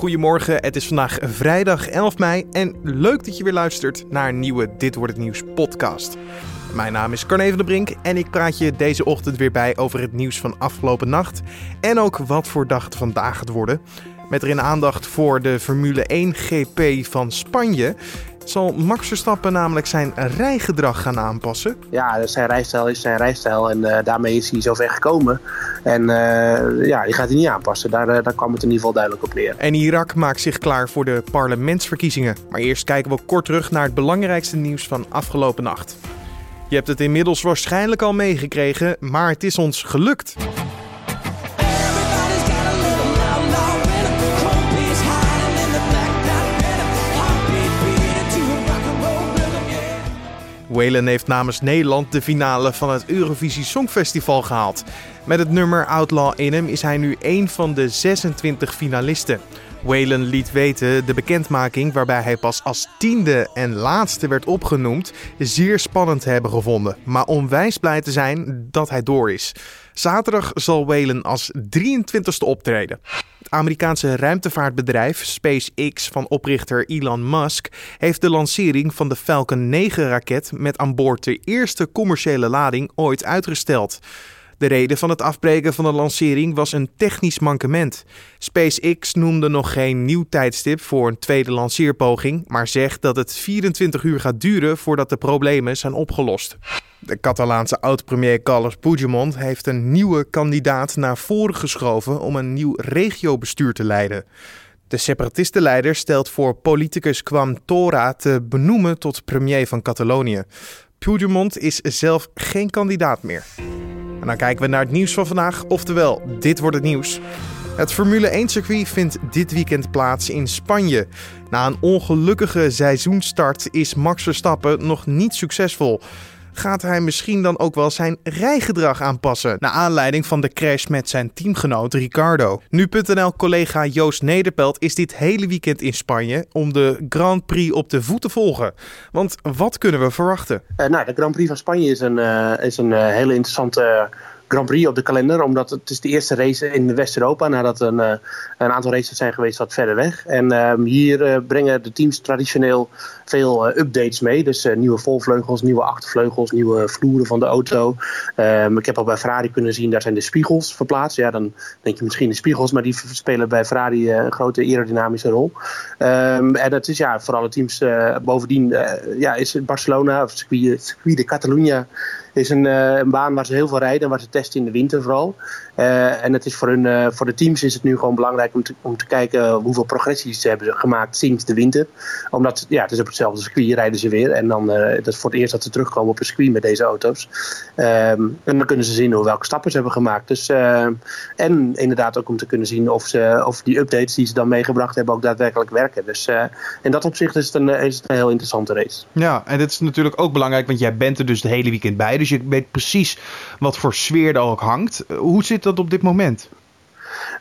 Goedemorgen, het is vandaag vrijdag 11 mei en leuk dat je weer luistert naar een nieuwe Dit wordt het nieuws podcast. Mijn naam is Carne van der Brink en ik praat je deze ochtend weer bij over het nieuws van afgelopen nacht en ook wat voor dag het vandaag gaat worden. Met erin aandacht voor de Formule 1 GP van Spanje zal Max Verstappen namelijk zijn rijgedrag gaan aanpassen. Ja, zijn rijstijl is zijn rijstijl en uh, daarmee is hij zover gekomen. En uh, ja, die gaat hij niet aanpassen. Daar, uh, daar kwam het in ieder geval duidelijk op neer. En Irak maakt zich klaar voor de parlementsverkiezingen. Maar eerst kijken we kort terug naar het belangrijkste nieuws van afgelopen nacht. Je hebt het inmiddels waarschijnlijk al meegekregen, maar het is ons gelukt. Waylon heeft namens Nederland de finale van het Eurovisie Songfestival gehaald. Met het nummer Outlaw in hem is hij nu één van de 26 finalisten. Waylon liet weten de bekendmaking, waarbij hij pas als tiende en laatste werd opgenoemd, zeer spannend te hebben gevonden. Maar onwijs blij te zijn dat hij door is. Zaterdag zal Waylon als 23ste optreden. Amerikaanse ruimtevaartbedrijf SpaceX van oprichter Elon Musk heeft de lancering van de Falcon 9-raket met aan boord de eerste commerciële lading ooit uitgesteld. De reden van het afbreken van de lancering was een technisch mankement. SpaceX noemde nog geen nieuw tijdstip voor een tweede lanceerpoging, maar zegt dat het 24 uur gaat duren voordat de problemen zijn opgelost. De Catalaanse oud-premier Carles Puigdemont heeft een nieuwe kandidaat naar voren geschoven om een nieuw regiobestuur te leiden. De separatistenleider stelt voor politicus Quam Tora te benoemen tot premier van Catalonië. Puigdemont is zelf geen kandidaat meer. En dan kijken we naar het nieuws van vandaag, oftewel, dit wordt het nieuws. Het Formule 1-circuit vindt dit weekend plaats in Spanje. Na een ongelukkige seizoenstart is Max Verstappen nog niet succesvol gaat hij misschien dan ook wel zijn rijgedrag aanpassen. Naar aanleiding van de crash met zijn teamgenoot Ricardo. Nu.nl-collega Joost Nederpelt is dit hele weekend in Spanje om de Grand Prix op de voet te volgen. Want wat kunnen we verwachten? Uh, nou, de Grand Prix van Spanje is een, uh, is een uh, hele interessante Grand Prix op de kalender. Omdat het is de eerste race in West-Europa nadat een, uh, een aantal races zijn geweest wat verder weg. En uh, hier uh, brengen de teams traditioneel veel updates mee. Dus nieuwe volvleugels, nieuwe achtervleugels, nieuwe vloeren van de auto. Um, ik heb al bij Ferrari kunnen zien, daar zijn de spiegels verplaatst. Ja, dan denk je misschien de spiegels, maar die spelen bij Ferrari een grote aerodynamische rol. Um, en dat is ja, voor alle teams bovendien ja, is Barcelona of circuit, circuit de is een, uh, een, baan waar ze heel veel rijden en waar ze testen in de winter vooral. Uh, en het is voor, hun, uh, voor de teams is het nu gewoon belangrijk om te, om te kijken hoeveel progressies ze hebben gemaakt sinds de winter. Omdat ja, het is op hetzelfde circuit, rijden ze weer. En dan dat is voor het eerst dat ze terugkomen op een circuit met deze auto's. Um, en dan kunnen ze zien hoe, welke stappen ze hebben gemaakt. Dus, en inderdaad ook om te kunnen zien of, ze, of die updates die ze dan meegebracht hebben ook daadwerkelijk werken. Dus in dat opzicht is het, een, is het een heel interessante race. Ja, en dit is natuurlijk ook belangrijk, want jij bent er dus het hele weekend bij. Dus je weet precies wat voor sfeer er ook hangt. Hoe zit dat op dit moment?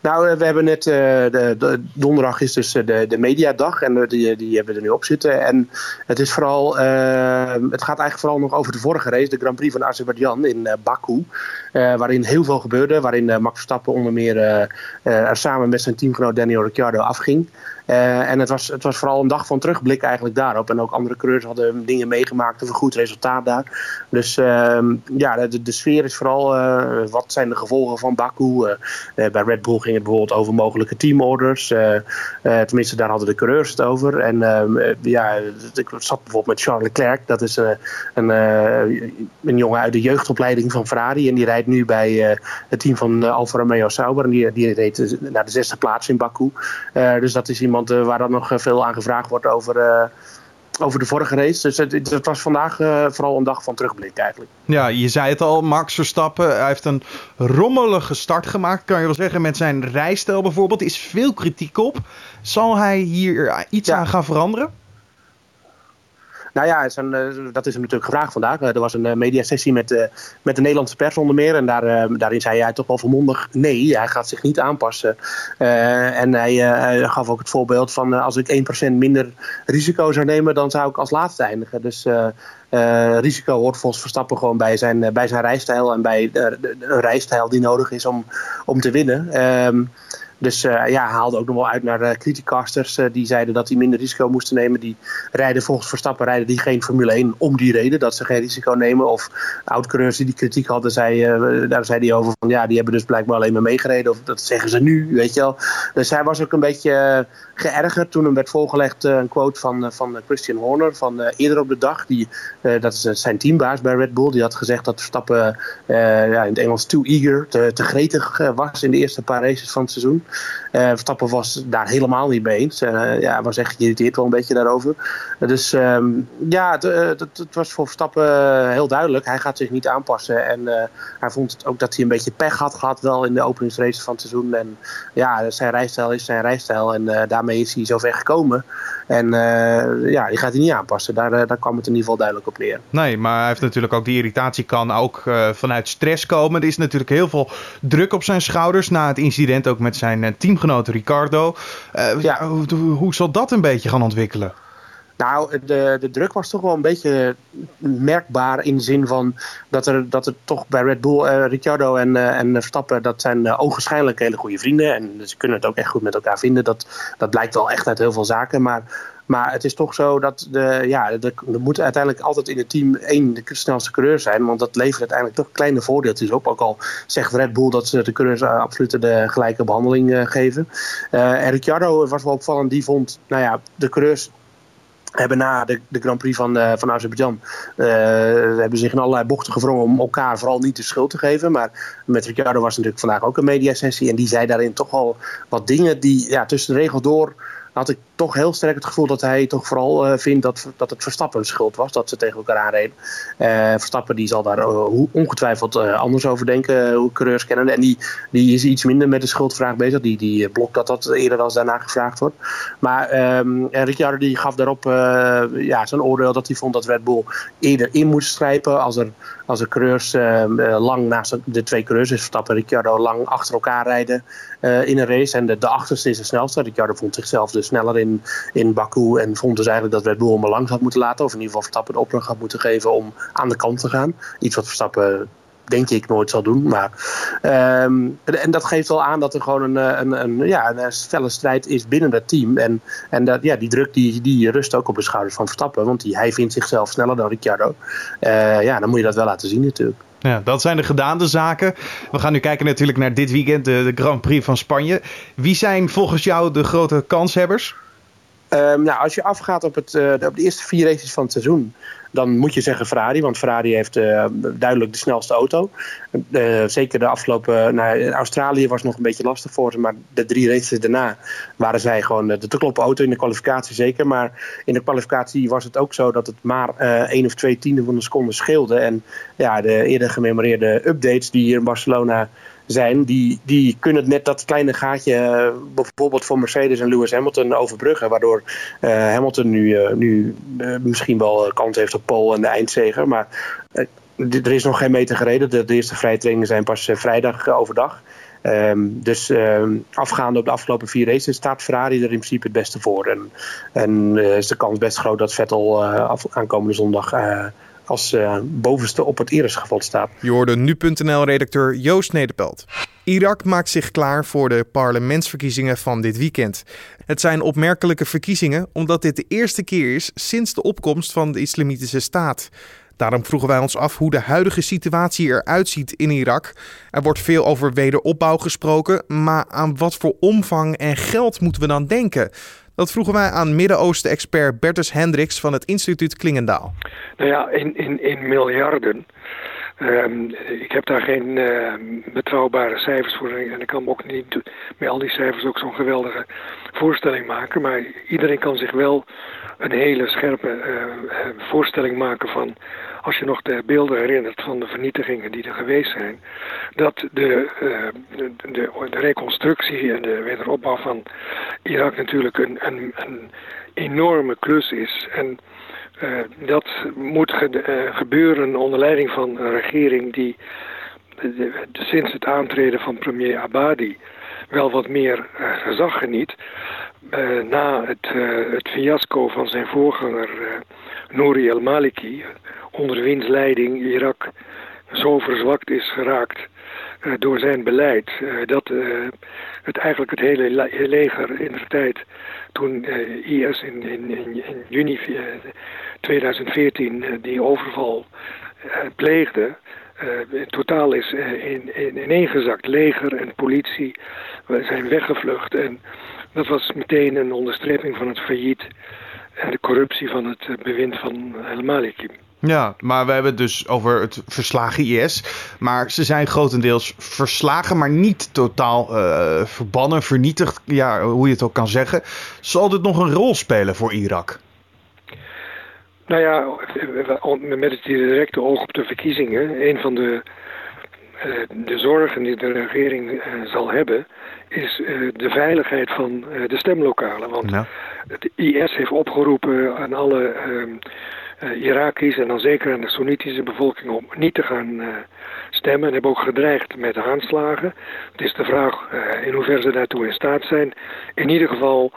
Nou, we hebben net, uh, de, de, donderdag is dus de, de mediadag en die, die hebben we er nu op zitten. En het is vooral, het gaat eigenlijk vooral nog over de vorige race, de Grand Prix van Azerbeidzjan in Baku. waarin heel veel gebeurde, waarin Max Verstappen onder meer er samen met zijn teamgenoot Daniel Ricciardo afging. En het was, het was vooral een dag van terugblik eigenlijk daarop. En ook andere coureurs hadden dingen meegemaakt, een goed resultaat daar. Dus uh, ja, de, de, sfeer is vooral wat zijn de gevolgen van Baku. Bij Red Bull ging het bijvoorbeeld over mogelijke teamorders. tenminste, daar hadden de coureurs het over. En ehm, ja, ik zat bijvoorbeeld met Charles Leclerc. Dat is een, een jongen uit de jeugdopleiding van Ferrari. En die rijdt nu bij het team van Alfa Romeo Sauber. En die, die reed naar de zesde plaats in Baku. dus dat is iemand waar dan nog eh, veel aan gevraagd wordt over, over de vorige race. Dus het, het was vandaag vooral een dag van terugblik eigenlijk. Ja, je zei het al, Max Verstappen hij heeft een rommelige start gemaakt, kan je wel zeggen, met zijn rijstijl bijvoorbeeld. Is veel kritiek op. Zal hij hier iets ja. aan gaan veranderen? Nou ja, eh, dat is hem natuurlijk gevraagd vandaag. Eh, er was een eh, mediasessie met, met de Nederlandse pers onder meer. En daar, daarin zei hij toch wel vermondig nee, hij gaat zich niet aanpassen. en hij gaf ook het voorbeeld van als ik 1% minder risico zou nemen, dan zou ik als laatste eindigen. Dus risico hoort volgens Verstappen gewoon bij zijn, bij zijn rijstijl en bij een rijstijl die nodig is om, om te winnen. Ehm, Dus ja, hij haalde ook nog wel uit naar criticasters die zeiden dat hij minder risico moesten nemen. Die rijden volgens Verstappen rijden die geen Formule 1 om die reden, dat ze geen risico nemen. Of oud-coureurs die die kritiek hadden, zei, daar zei hij over van ja, die hebben dus blijkbaar alleen maar meegereden. Of dat zeggen ze nu, weet je wel. Dus hij was ook een beetje geërgerd toen hem werd voorgelegd een quote van, van Christian Horner van eerder op de dag. Die, dat is zijn teambaas bij Red Bull. Die had gezegd dat Verstappen ja, in het Engels too eager, te, te gretig was in de eerste paar races van het seizoen. Verstappen was daar helemaal niet mee eens. ja, was echt geïrriteerd wel een beetje daarover. Dus ehm, ja, het, het, was voor Verstappen heel duidelijk. Hij gaat zich niet aanpassen. En hij vond het ook dat hij een beetje pech had gehad wel in de openingsraces van het seizoen. En ja, zijn rijstijl is zijn rijstijl. En daarmee is hij zover gekomen. En uh, ja, die gaat hij niet aanpassen. Daar, daar kwam het in ieder geval duidelijk op neer. Nee, maar hij heeft natuurlijk ook die irritatie kan ook uh, vanuit stress komen. Er is natuurlijk heel veel druk op zijn schouders na het incident ook met zijn teamgenoot Ricardo. Uh, ja. hoe, hoe zal dat een beetje gaan ontwikkelen? Nou, de, de druk was toch wel een beetje merkbaar in de zin van dat er, dat er toch bij Red Bull, uh, Ricciardo en, uh, en Verstappen, dat zijn uh, hele goede vrienden. En ze kunnen het ook echt goed met elkaar vinden. Dat, dat blijkt wel echt uit heel veel zaken. Maar, maar het is toch zo dat de, ja, er moet uiteindelijk altijd in het team één de snelste coureur zijn. Want dat levert uiteindelijk toch kleine voordeeltjes op. Ook al zegt Red Bull dat ze de coureurs absoluut de gelijke behandeling geven. en Ricciardo was wel opvallend. Die vond, nou ja, de coureurs hebben na de, de Grand Prix van, uh, van Azerbeidzjan uh, hebben zich in allerlei bochten gevrongen om elkaar vooral niet de schuld te geven. Maar met Ricciardo was natuurlijk vandaag ook een mediasessie en die zei daarin toch al wat dingen die ja, tussen de regels door had ik toch heel sterk het gevoel dat hij toch vooral uh, vindt dat, dat het Verstappen schuld was. Dat ze tegen elkaar aanreden. Uh, Verstappen die zal daar uh, ongetwijfeld anders over denken, hoe coureurs kennen. En die, die is iets minder met de schuldvraag bezig. Die, die blokt dat dat eerder als daarna gevraagd wordt. Maar um, Ricciardo die gaf daarop ja, zijn oordeel dat hij vond dat Red Bull eerder in moest strijpen. Als er, als er coureurs ehm, lang naast de twee coureurs, dus Verstappen en Ricciardo, lang achter elkaar rijden in een race. En de, de achterste is de snelste. Ricciardo vond zichzelf dus sneller in, in Baku. En vond dus eigenlijk dat Red Bull hem langs had moeten laten. Of in ieder geval Verstappen de opdracht had moeten geven om aan de kant te gaan. Iets wat Verstappen denk ik nooit zal doen. Maar, um, en dat geeft wel aan dat er gewoon een, een, een, ja, een felle strijd is binnen dat team. En, en dat, ja, die druk die, die rust ook op de schouders van Verstappen. Want die, hij vindt zichzelf sneller dan Ricciardo. Uh, ja, dan moet je dat wel laten zien natuurlijk. Ja, dat zijn de gedaande zaken. We gaan nu kijken natuurlijk naar dit weekend, de, de Grand Prix van Spanje. Wie zijn volgens jou de grote kanshebbers? Um, nou, als je afgaat op, het, uh, op de eerste vier races van het seizoen, dan moet je zeggen Ferrari, want Ferrari heeft uh, duidelijk de snelste auto. Uh, zeker de afgelopen. Nou, Australië was nog een beetje lastig voor ze, maar de drie races daarna waren zij gewoon de te kloppen auto in de kwalificatie zeker. Maar in de kwalificatie was het ook zo dat het maar één of twee tienden van een seconde scheelde. En ja, de eerder gememoreerde updates die hier in Barcelona zijn, die, die kunnen net dat kleine gaatje uh, bijvoorbeeld voor Mercedes en Lewis Hamilton overbruggen. Waardoor uh, Hamilton nu, uh, nu misschien wel kans heeft op pole en de eindzege. Maar er is nog geen meter gereden. De, de eerste vrijtrainingen zijn pas vrijdag overdag. Um, dus um, afgaande op de afgelopen vier races staat Ferrari er in principe het beste voor. En, en is de kans best groot dat Vettel af, aankomende zondag als uh, bovenste op het eresgeval staat. Je hoorde nu.nl-redacteur Joost Nederpelt. Irak maakt zich klaar voor de parlementsverkiezingen van dit weekend. Het zijn opmerkelijke verkiezingen omdat dit de eerste keer is sinds de opkomst van de Islamitische Staat. Daarom vroegen wij ons af hoe de huidige situatie eruit ziet in Irak. Er wordt veel over wederopbouw gesproken, maar aan wat voor omvang en geld moeten we dan denken? Dat vroegen wij aan Midden-Oosten-expert Bertus Hendricks van het instituut Klingendaal. Nou ja, in, in, in miljarden. Um, ik heb daar geen uh, betrouwbare cijfers voor en ik kan me ook niet met al die cijfers ook zo'n geweldige voorstelling maken. Maar iedereen kan zich wel een hele scherpe uh, voorstelling maken van, als je nog de beelden herinnert van de vernietigingen die er geweest zijn, dat de, uh, de, de, de, reconstructie en de wederopbouw van Irak natuurlijk een, een, een enorme klus is. En uh, dat moet ge uh, gebeuren onder leiding van een regering die sinds het aantreden van premier Abadi wel wat meer gezag geniet. Na het, het, fiasco van zijn voorganger Nouri el-Maliki, onder wiens leiding Irak zo verzwakt is geraakt door zijn beleid. Dat het eigenlijk het hele le leger in de tijd, toen IS in, in, in, juni 2014 die overval pleegde, totaal is in, in, ineengezakt. Leger en politie zijn weggevlucht. En dat was meteen een onderstreping van het failliet en de corruptie van het bewind van al-Maliki. Ja, maar we hebben het dus over het verslagen IS. Maar ze zijn grotendeels verslagen, maar niet totaal uh, verbannen, vernietigd. Ja, hoe je het ook kan zeggen. Zal dit nog een rol spelen voor Irak? Nou ja, met het directe oog op de verkiezingen. Een van de, de zorgen die de regering uh, zal hebben, is de veiligheid van de stemlokalen. Want ja. het IS heeft opgeroepen aan alle ehm, Iraki's en dan zeker aan de Soenitische bevolking om niet te gaan stemmen. En hebben ook gedreigd met aanslagen. Het is de vraag in hoeverre ze daartoe in staat zijn. In ieder geval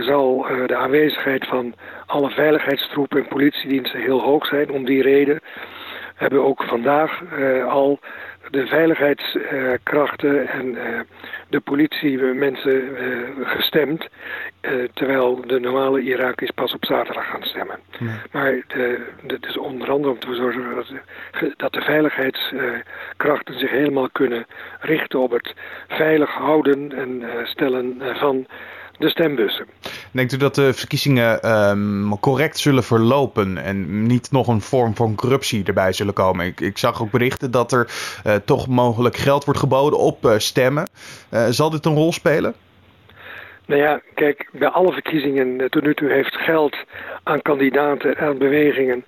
zal de aanwezigheid van alle veiligheidstroepen en politiediensten heel hoog zijn. Om die reden hebben ook vandaag al de veiligheidskrachten en uh, de politiemensen uh, gestemd. Uh, terwijl de normale Iraki's pas op zaterdag gaan stemmen. Maar het is onder andere om te zorgen dat, dat de veiligheidskrachten zich helemaal kunnen richten op het veilig houden en stellen van de stembussen. Denkt u dat de verkiezingen um, correct zullen verlopen en niet nog een vorm van corruptie erbij zullen komen? Ik, ik zag ook berichten dat er uh, toch mogelijk geld wordt geboden op uh, stemmen. Uh, zal dit een rol spelen? Nou ja, kijk, bij alle verkiezingen tot nu toe heeft geld aan kandidaten en bewegingen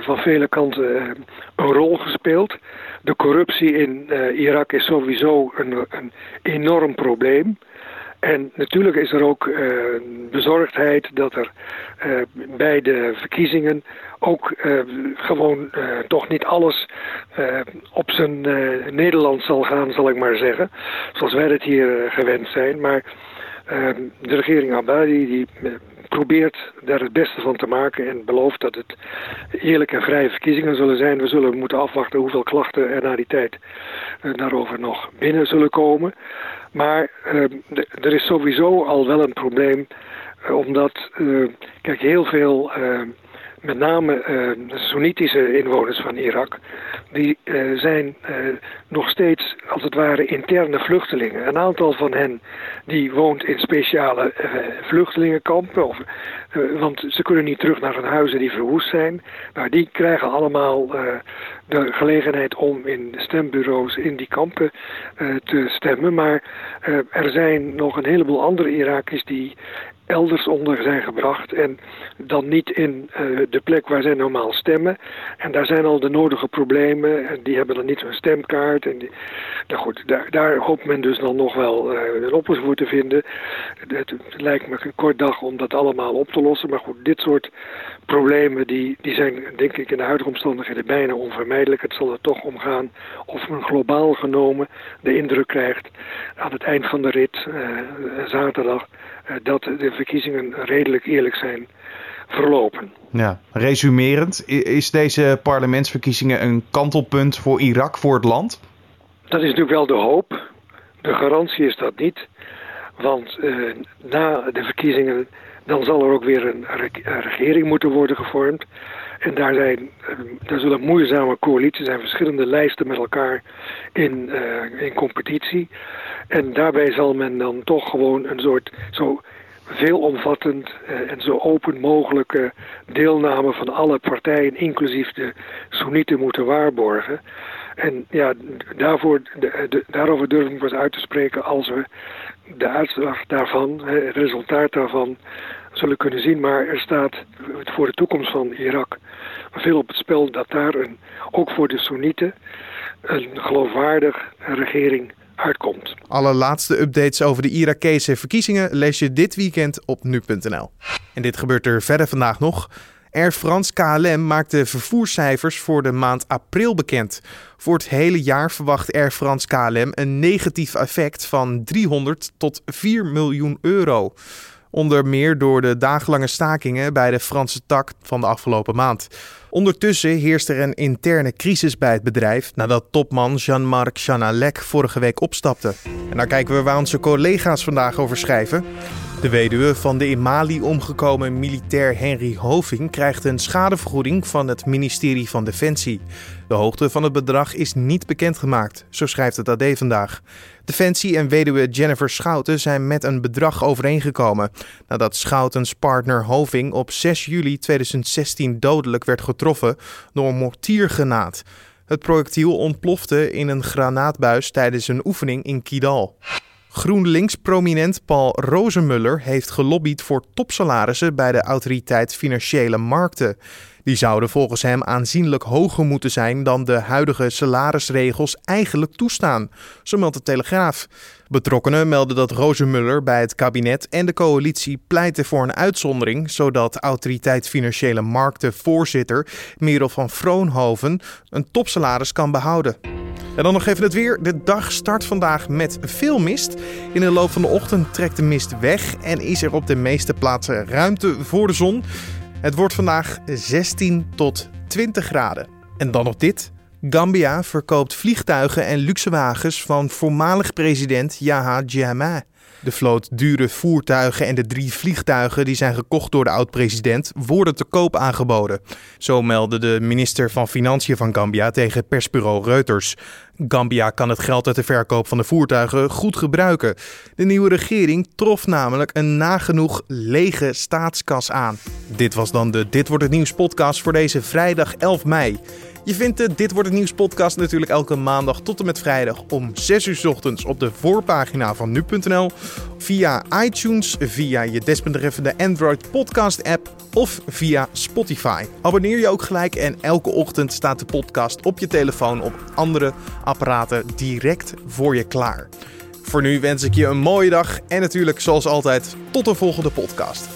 van vele kanten een rol gespeeld. De corruptie in Irak is sowieso een, een enorm probleem. En natuurlijk is er ook uh, bezorgdheid dat er uh, bij de verkiezingen ook uh, gewoon toch niet alles op zijn Nederland zal gaan, zal ik maar zeggen. Zoals wij het hier gewend zijn. Maar de regering Abadi die probeert daar het beste van te maken en belooft dat het eerlijke en vrije verkiezingen zullen zijn. We zullen moeten afwachten hoeveel klachten er na die tijd daarover nog binnen zullen komen. Maar uh, er is sowieso al wel een probleem, uh, omdat, uh, kijk, heel veel met name uh, Soenitische inwoners van Irak, die uh, zijn uh, nog steeds als het ware interne vluchtelingen. Een aantal van hen die woont in speciale vluchtelingenkampen, of, want ze kunnen niet terug naar hun huizen die verwoest zijn. Maar die krijgen allemaal de gelegenheid om in stembureaus in die kampen te stemmen. Maar er zijn nog een heleboel andere Irakisch die elders onder zijn gebracht en dan niet in uh, de plek waar zij normaal stemmen. En daar zijn al de nodige problemen en die hebben dan niet zo'n stemkaart. En die, nou goed, daar, daar, hoopt men dus dan nog wel uh, een oplossing voor te vinden. Het, lijkt me een kort dag om dat allemaal op te lossen, maar goed, dit soort problemen die, die zijn denk ik in de huidige omstandigheden bijna onvermijdelijk. Het zal er toch om gaan of men globaal genomen de indruk krijgt aan het eind van de rit, uh, zaterdag, dat de verkiezingen redelijk eerlijk zijn verlopen. Ja, resumerend, is deze parlementsverkiezingen een kantelpunt voor Irak, voor het land? Dat is natuurlijk wel de hoop. De garantie is dat niet. Want uh, na de verkiezingen dan zal er ook weer een, regering moeten worden gevormd. En daar, zijn, eh, daar zullen moeizame coalities zijn, verschillende lijsten met elkaar in, uh, in competitie. En daarbij zal men dan toch gewoon een soort zo veelomvattend uh, en zo open mogelijke deelname van alle partijen, inclusief de Soenieten, moeten waarborgen. En ja, daarvoor, daarover durf ik pas uit te spreken als we de uitslag daarvan, het resultaat daarvan, zullen kunnen zien. Maar er staat voor de toekomst van Irak veel op het spel dat daar een, ook voor de Soenieten een geloofwaardig regering uitkomt. Alle laatste updates over de Irakese verkiezingen lees je dit weekend op nu.nl. En dit gebeurt er verder vandaag nog. Air France KLM maakt de vervoerscijfers voor de maand april bekend. Voor het hele jaar verwacht Air France KLM een negatief effect van 300 tot 4 miljoen euro. Onder meer door de dagenlange stakingen bij de Franse tak van de afgelopen maand. Ondertussen heerst er een interne crisis bij het bedrijf nadat topman Jean-Marc Chanalec vorige week opstapte. En daar kijken we waar onze collega's vandaag over schrijven. De weduwe van de in Mali omgekomen militair Henry Hoving krijgt een schadevergoeding van het ministerie van Defensie. De hoogte van het bedrag is niet bekendgemaakt, zo schrijft het AD vandaag. Defensie en weduwe Jennifer Schouten zijn met een bedrag overeengekomen nadat Schoutens partner Hoving op 6 juli 2016 dodelijk werd getroffen door een mortiergenaad. Het projectiel ontplofte in een granaatbuis tijdens een oefening in Kidal. GroenLinks-prominent Paul Rozenmuller heeft gelobbyd voor topsalarissen bij de Autoriteit Financiële Markten. Die zouden volgens hem aanzienlijk hoger moeten zijn dan de huidige salarisregels eigenlijk toestaan, zo meldt de Telegraaf. Betrokkenen melden dat Rozenmuller bij het kabinet en de coalitie pleiten voor een uitzondering, zodat Autoriteit Financiële Markten voorzitter Merel van Vroonhoven een topsalaris kan behouden. En dan nog even het weer. De dag start vandaag met veel mist. In de loop van de ochtend trekt de mist weg en is er op de meeste plaatsen ruimte voor de zon. Het wordt vandaag 16 tot 20 graden. En dan nog dit. Gambia verkoopt vliegtuigen en luxewagens van voormalig president Yahya Jammeh. De vloot dure voertuigen en de drie vliegtuigen die zijn gekocht door de oud-president worden te koop aangeboden. Zo meldde de minister van Financiën van Gambia tegen persbureau Reuters. Gambia kan het geld uit de verkoop van de voertuigen goed gebruiken. De nieuwe regering trof namelijk een nagenoeg lege staatskas aan. Dit was dan de Dit wordt het nieuws podcast voor deze vrijdag 11 mei. Je vindt de Dit Wordt Het Nieuws podcast natuurlijk elke maandag tot en met vrijdag om 6 uur ochtends op de voorpagina van nu.nl. Via iTunes, via je desbetreffende Android podcast app of via Spotify. Abonneer je ook gelijk en elke ochtend staat de podcast op je telefoon op andere apparaten direct voor je klaar. Voor nu wens ik je een mooie dag en natuurlijk zoals altijd tot de volgende podcast.